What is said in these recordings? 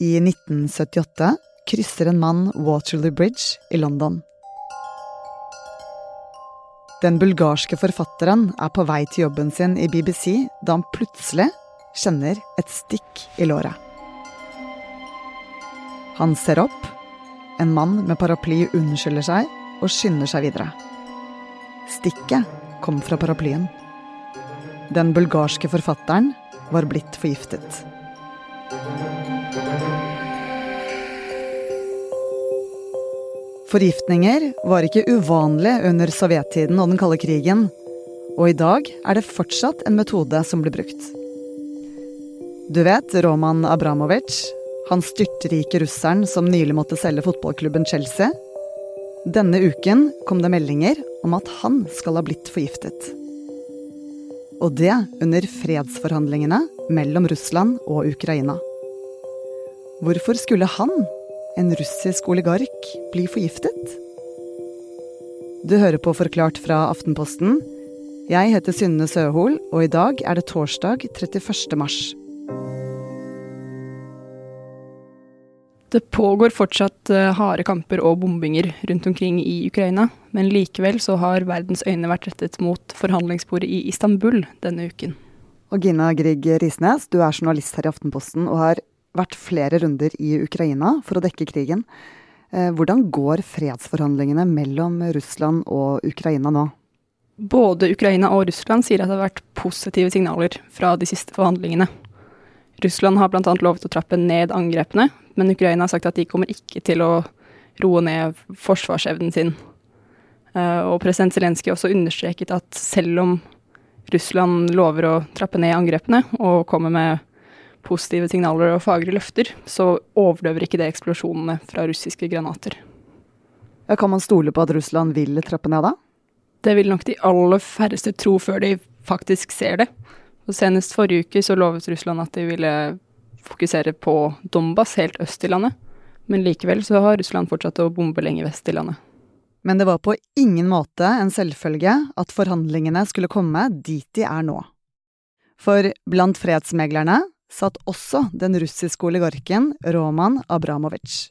I 1978 krysser en mann Waterloo Bridge i London. Den bulgarske forfatteren er på vei til jobben sin i BBC da han plutselig kjenner et stikk i låret. Han ser opp. En mann med paraply unnskylder seg og skynder seg videre. Stikket kom fra paraplyen. Den bulgarske forfatteren var blitt forgiftet. Forgiftninger var ikke uvanlig under sovjettiden og den kalde krigen, og i dag er det fortsatt en metode som blir brukt. Du vet Roman Abramovic, han styrtrike russeren som nylig måtte selge fotballklubben Chelsea? Denne uken kom det meldinger om at han skal ha blitt forgiftet. Og det under fredsforhandlingene mellom Russland og Ukraina. Hvorfor skulle han en russisk oligark bli forgiftet? Du hører på Forklart fra Aftenposten. Jeg heter Synne Søhol, og i dag er det torsdag 31. mars. Det pågår fortsatt eh, harde kamper og bombinger rundt omkring i Ukraina, men likevel så har verdens øyne vært rettet mot forhandlingsbordet i Istanbul denne uken. Og Gina Grieg Risnes, du er journalist her i Aftenposten og har vært flere runder i Ukraina for å dekke krigen. Eh, hvordan går fredsforhandlingene mellom Russland og Ukraina nå? Både Ukraina og Russland sier at det har vært positive signaler fra de siste forhandlingene. Russland har bl.a. lovet å trappe ned angrepene, men Ukraina har sagt at de kommer ikke til å roe ned forsvarsevnen sin. Eh, og president Zelenskyj også understreket at selv om Russland lover å trappe ned angrepene og kommer med positive signaler og fagre løfter, så overdøver ikke det eksplosjonene fra russiske granater. Ja, kan man stole på at Russland vil trappe ned, da? Det vil nok de aller færreste tro før de faktisk ser det. Og senest forrige uke så lovet Russland at de ville fokusere på Donbas, helt øst i landet. Men likevel så har Russland fortsatt å bombe lenge vest i landet. Men det var på ingen måte en selvfølge at forhandlingene skulle komme dit de er nå. For blant fredsmeglerne satt også den russiske oligarken Roman Abramovic.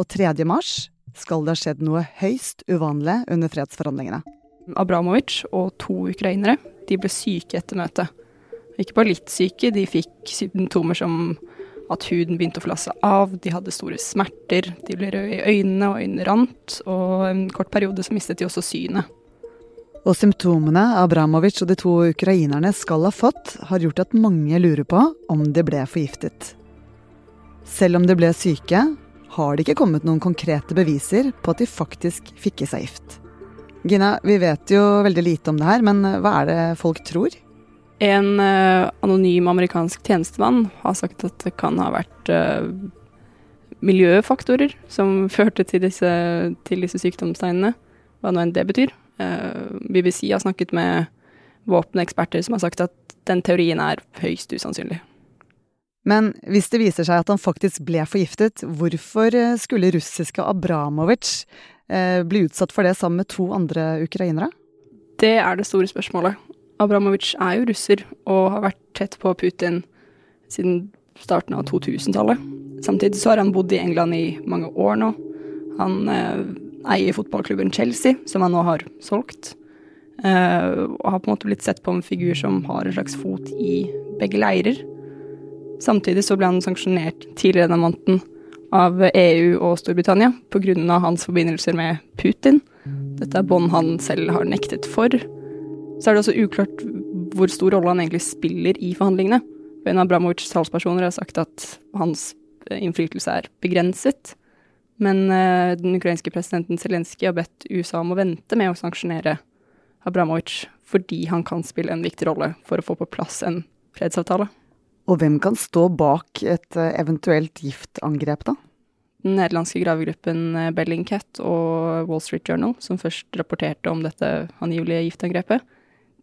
Og 3. mars skal det ha skjedd noe høyst uvanlig under fredsforhandlingene. Abramovic og to ukrainere de ble syke etter møtet. Ikke bare litt syke, de fikk symptomer som at huden begynte å flasse av, de hadde store smerter, de ble røde i øynene og øynene rant, og en kort periode så mistet de også synet. Og symptomene Abramovic og de to ukrainerne skal ha fått, har gjort at mange lurer på om de ble forgiftet. Selv om de ble syke, har det ikke kommet noen konkrete beviser på at de faktisk fikk i seg gift. Gina, vi vet jo veldig lite om det her, men hva er det folk tror? En uh, anonym amerikansk tjenestemann har sagt at det kan ha vært uh, miljøfaktorer som førte til disse, til disse sykdomstegnene, hva nå enn det betyr. Eh, BBC har snakket med våpeneksperter som har sagt at den teorien er høyst usannsynlig. Men hvis det viser seg at han faktisk ble forgiftet, hvorfor eh, skulle russiske Abramovic eh, bli utsatt for det sammen med to andre ukrainere? Det er det store spørsmålet. Abramovic er jo russer og har vært tett på Putin siden starten av 2000-tallet. Samtidig så har han bodd i England i mange år nå. Han eier fotballklubben Chelsea, som han nå har solgt. Uh, og har på en måte blitt sett på en figur som har en slags fot i begge leirer. Samtidig så ble han sanksjonert tidligere denne måneden av EU og Storbritannia pga. hans forbindelser med Putin. Dette er bånd han selv har nektet for. Så er det også uklart hvor stor rolle han egentlig spiller i forhandlingene. En av Bramovics talspersoner har sagt at hans innflytelse er begrenset. Men uh, den ukrainske presidenten Zelenskyj har bedt USA om å vente med å sanksjonere Abramovic fordi han kan spille en viktig rolle for å få på plass en fredsavtale. Og hvem kan stå bak et uh, eventuelt giftangrep, da? Den nederlandske gravegruppen eh, Bellingcat og Wall Street Journal, som først rapporterte om dette angivelige giftangrepet,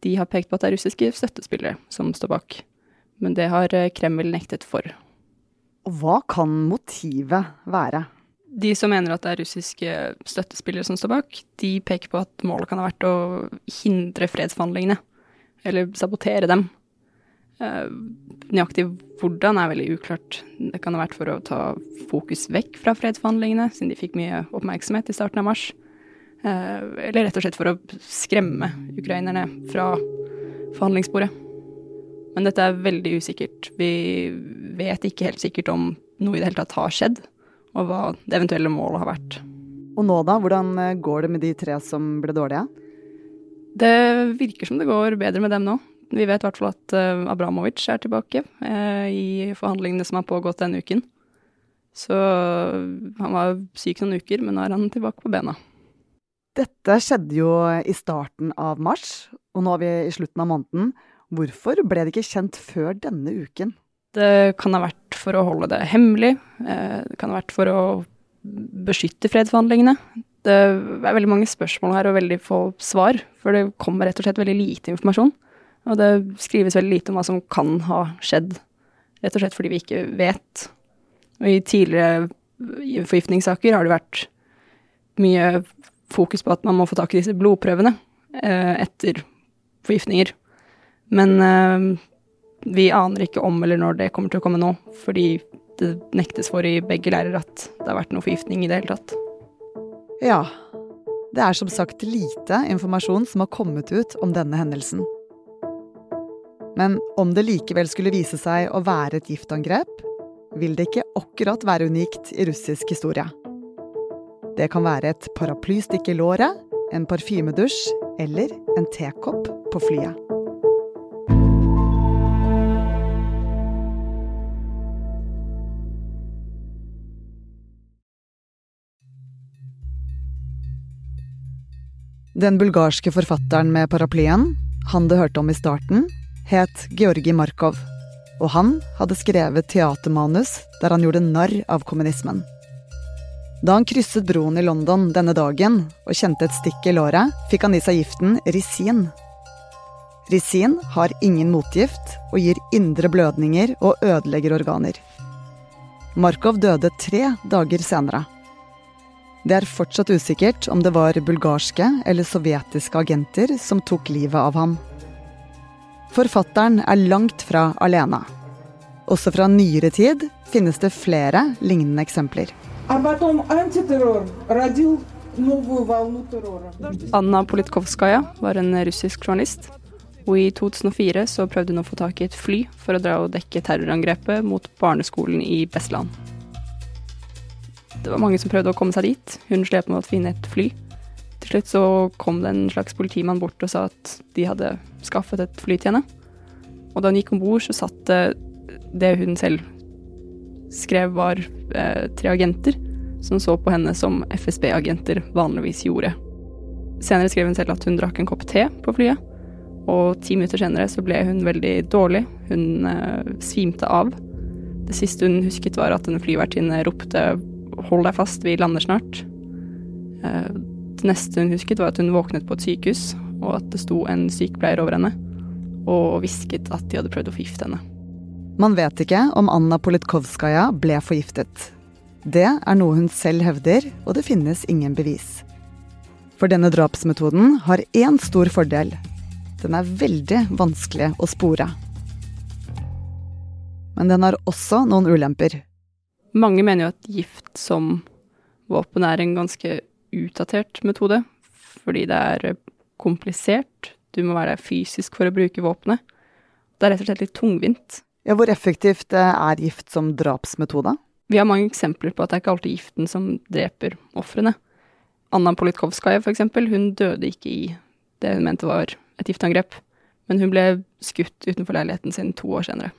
de har pekt på at det er russiske støttespillere som står bak. Men det har Kreml nektet for. Og hva kan motivet være? De som mener at det er russiske støttespillere som står bak, de peker på at målet kan ha vært å hindre fredsforhandlingene, eller sabotere dem. Eh, nøyaktig hvordan er veldig uklart. Det kan ha vært for å ta fokus vekk fra fredsforhandlingene, siden de fikk mye oppmerksomhet i starten av mars. Eh, eller rett og slett for å skremme ukrainerne fra forhandlingsbordet. Men dette er veldig usikkert. Vi vet ikke helt sikkert om noe i det hele tatt har skjedd, og hva det eventuelle målet har vært. Og nå da, hvordan eh, går det med de tre som ble dårlige? Det virker som det går bedre med dem nå. Vi vet i hvert fall at uh, Abramovic er tilbake uh, i forhandlingene som har pågått denne uken. Så han var syk noen uker, men nå er han tilbake på bena. Dette skjedde jo i starten av mars, og nå er vi i slutten av måneden. Hvorfor ble det ikke kjent før denne uken? Det kan ha vært for å holde det hemmelig. Uh, det kan ha vært for å beskytte fredsforhandlingene. Det er veldig mange spørsmål her og veldig få svar, for det kommer rett og slett veldig lite informasjon. Og det skrives veldig lite om hva som kan ha skjedd, rett og slett fordi vi ikke vet. Og i tidligere forgiftningssaker har det vært mye fokus på at man må få tak i disse blodprøvene eh, etter forgiftninger. Men eh, vi aner ikke om eller når det kommer til å komme nå, fordi det nektes for i begge leirer at det har vært noe forgiftning i det hele tatt. Ja. Det er som sagt lite informasjon som har kommet ut om denne hendelsen. Men om det likevel skulle vise seg å være et giftangrep, vil det ikke akkurat være unikt i russisk historie. Det kan være et paraplystikk i låret, en parfymedusj eller en tekopp på flyet. Den bulgarske forfatteren med paraplyen, han du hørte om i starten, het Georgi Markov. Og han hadde skrevet teatermanus der han gjorde narr av kommunismen. Da han krysset broen i London denne dagen og kjente et stikk i låret, fikk han i seg giften risin. Risin har ingen motgift og gir indre blødninger og ødelegger organer. Markov døde tre dager senere. Det er fortsatt usikkert om det var bulgarske eller sovjetiske agenter som tok livet av ham. Forfatteren er langt fra alene. Også fra nyere tid finnes det flere lignende eksempler. Anna Politkovskaja var en russisk journalist. Og i 2004 så prøvde hun å få tak i et fly for å dra og dekke terrorangrepet mot barneskolen i Bestland. Det var mange som prøvde å komme seg dit. Hun slet med å finne et fly. Til slutt så kom det en slags politimann bort og sa at de hadde skaffet et fly til henne. Og da hun gikk om bord, så satt det det hun selv skrev var eh, tre agenter som så på henne som FSB-agenter vanligvis gjorde. Senere skrev hun selv at hun drakk en kopp te på flyet, og ti minutter senere så ble hun veldig dårlig. Hun eh, svimte av. Det siste hun husket, var at en flyvertinne ropte hold deg fast, vi lander snart. Eh, det neste hun husket, var at hun våknet på et sykehus, og at det sto en sykepleier over henne og hvisket at de hadde prøvd å forgifte henne. Man vet ikke om Anna Politkovskaja ble forgiftet. Det er noe hun selv hevder, og det finnes ingen bevis. For denne drapsmetoden har én stor fordel. Den er veldig vanskelig å spore. Men den har også noen ulemper. Mange mener jo at gift som våpen er en ganske utdatert metode, fordi det er komplisert. Du må være der fysisk for å bruke våpenet. Det er rett og slett litt tungvint. Ja, Hvor effektivt eh, er gift som drapsmetode? Vi har mange eksempler på at det er ikke alltid giften som dreper ofrene. Anna Politkovskaja, for eksempel, hun døde ikke i det hun mente var et giftangrep. Men hun ble skutt utenfor leiligheten sin to år senere.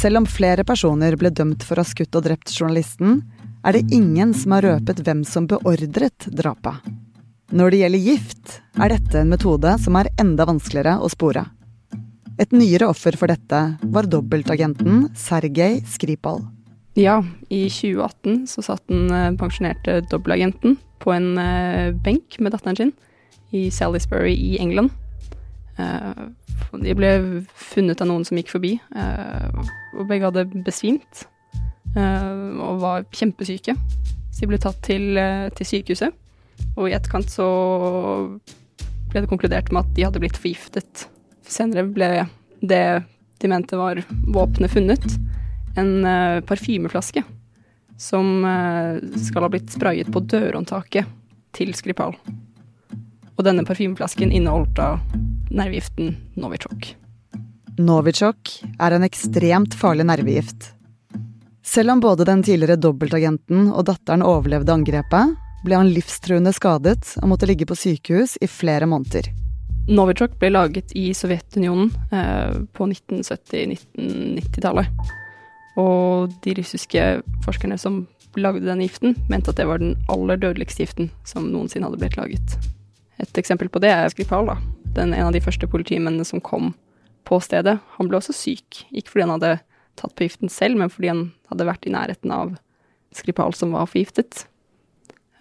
Selv om flere personer ble dømt for å ha skutt og drept journalisten, er det ingen som har røpet hvem som beordret drapet. Når det gjelder gift, er dette en metode som er enda vanskeligere å spore. Et nyere offer for dette var dobbeltagenten Sergej Skripal. Ja, i 2018 så satt den eh, pensjonerte dobbeltagenten på en eh, benk med datteren sin i Salisbury i England. Eh, de ble funnet av noen som gikk forbi, eh, og begge hadde besvimt eh, og var kjempesyke. Så de ble tatt til, til sykehuset, og i etterkant så ble det konkludert med at de hadde blitt forgiftet. Senere ble det de mente var våpenet funnet, en parfymeflaske som skal ha blitt sprayet på dørhåndtaket til Skripal. Og denne parfymeflasken inneholdt da nervegiften Novichok. Novichok er en ekstremt farlig nervegift. Selv om både den tidligere dobbeltagenten og datteren overlevde angrepet, ble han livstruende skadet og måtte ligge på sykehus i flere måneder. Novichok ble laget i Sovjetunionen eh, på 1970-1990-tallet. Og de russiske forskerne som lagde denne giften, mente at det var den aller dødeligste giften som noensinne hadde blitt laget. Et eksempel på det er Skripal, da. Den, en av de første politimennene som kom på stedet. Han ble også syk, ikke fordi han hadde tatt på giften selv, men fordi han hadde vært i nærheten av Skripal som var forgiftet.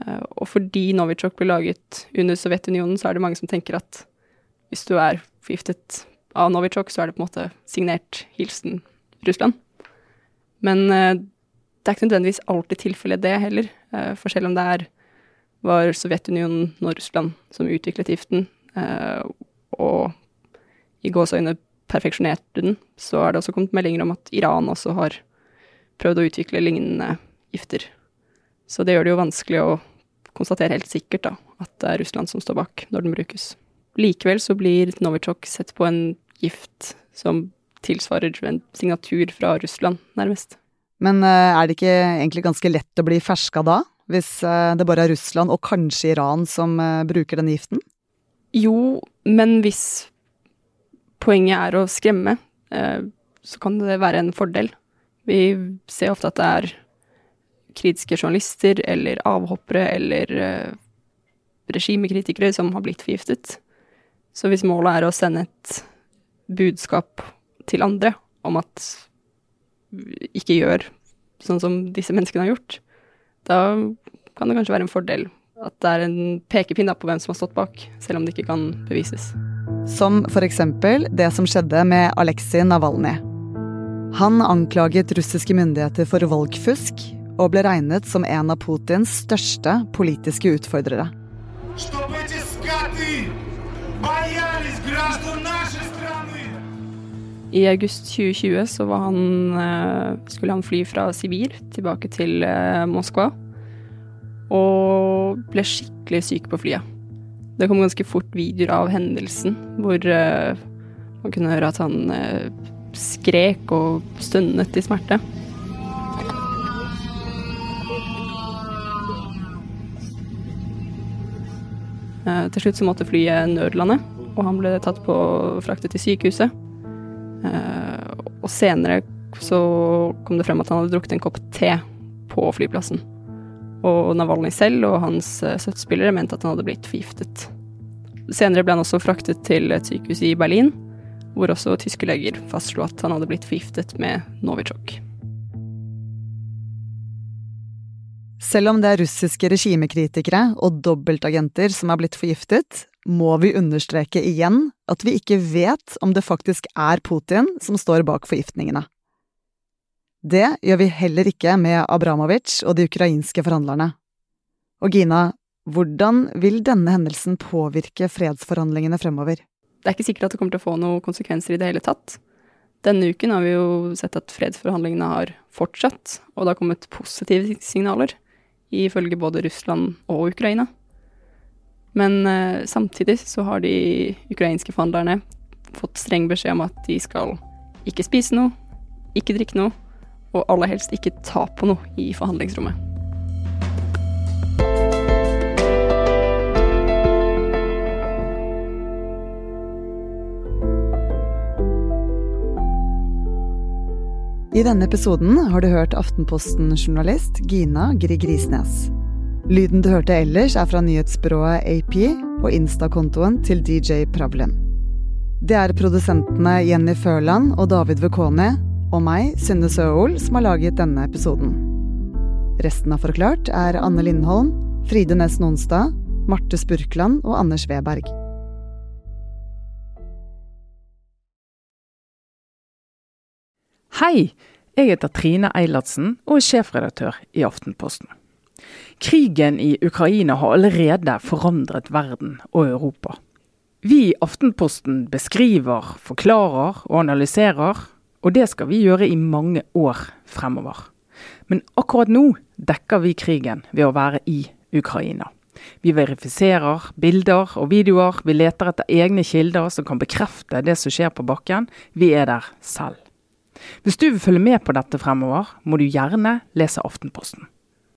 Eh, og fordi Novichok ble laget under Sovjetunionen, så er det mange som tenker at hvis du er forgiftet av Novichok, så er det på en måte signert hilsen Russland. Men eh, det er ikke nødvendigvis alltid tilfellet, det heller. Eh, for selv om det er, var Sovjetunionen og Russland som utviklet giften, og i gåseøyne perfeksjonerte den, så er det også kommet meldinger om at Iran også har prøvd å utvikle lignende gifter. Så det gjør det jo vanskelig å konstatere helt sikkert da, at det er Russland som står bak når den brukes. Likevel så blir Novichok sett på en gift som tilsvarer en signatur fra Russland, nærmest. Men uh, er det ikke egentlig ganske lett å bli ferska da, hvis uh, det bare er Russland og kanskje Iran som uh, bruker denne giften? Jo, men hvis poenget er å skremme, så kan det være en fordel. Vi ser ofte at det er kritiske journalister eller avhoppere eller regimekritikere som har blitt forgiftet. Så hvis målet er å sende et budskap til andre om at ikke gjør sånn som disse menneskene har gjort, da kan det kanskje være en fordel at det er en pekepinne på hvem som har stått bak, selv om det ikke kan bevises. Som for eksempel det som skjedde med Aleksej Navalnyj. Han anklaget russiske myndigheter for valgfusk og ble regnet som en av Putins største politiske utfordrere. I august 2020 så han, eh, skulle han fly fra Sibir tilbake til eh, Moskva. Og ble skikkelig syk på flyet. Det kom ganske fort videoer av hendelsen hvor eh, man kunne høre at han skrek og stønnet i smerte. Til slutt så måtte flyet nødlande, og han ble tatt på fraktet til sykehuset. Eh, og senere så kom det frem at han hadde drukket en kopp te på flyplassen. Og Navalnyj selv og hans eh, støttespillere mente at han hadde blitt forgiftet. Senere ble han også fraktet til et sykehus i Berlin, hvor også tyske leger fastslo at han hadde blitt forgiftet med Novichok. Selv om det er russiske regimekritikere og dobbeltagenter som er blitt forgiftet, må vi understreke igjen at vi ikke vet om det faktisk er Putin som står bak forgiftningene. Det gjør vi heller ikke med Abramovic og de ukrainske forhandlerne. Og Gina, hvordan vil denne hendelsen påvirke fredsforhandlingene fremover? Det er ikke sikkert at det kommer til å få noen konsekvenser i det hele tatt. Denne uken har vi jo sett at fredsforhandlingene har fortsatt, og det har kommet positive signaler ifølge både Russland og Ukraina. Men uh, samtidig så har de ukrainske forhandlerne fått streng beskjed om at de skal ikke spise noe, ikke drikke noe, og aller helst ikke ta på noe i forhandlingsrommet. I denne episoden har du hørt Aftenposten-journalist Gina Grieg Risnes. Lyden du hørte ellers, er fra nyhetsbyrået AP og Insta-kontoen til DJ Pravlen. Det er produsentene Jenny Førland og David Vekoni og meg, Synne Søhol, som har laget denne episoden. Resten av Forklart er Anne Lindholm, Fride Næss Nonstad, Marte Spurkland og Anders Weberg. Hei, jeg heter Trine Eilertsen og er sjefredaktør i Aftenposten. Krigen i Ukraina har allerede forandret verden og Europa. Vi i Aftenposten beskriver, forklarer og analyserer, og det skal vi gjøre i mange år fremover. Men akkurat nå dekker vi krigen ved å være i Ukraina. Vi verifiserer bilder og videoer, vi leter etter egne kilder som kan bekrefte det som skjer på bakken. Vi er der selv. Hvis du vil følge med på dette fremover, må du gjerne lese Aftenposten.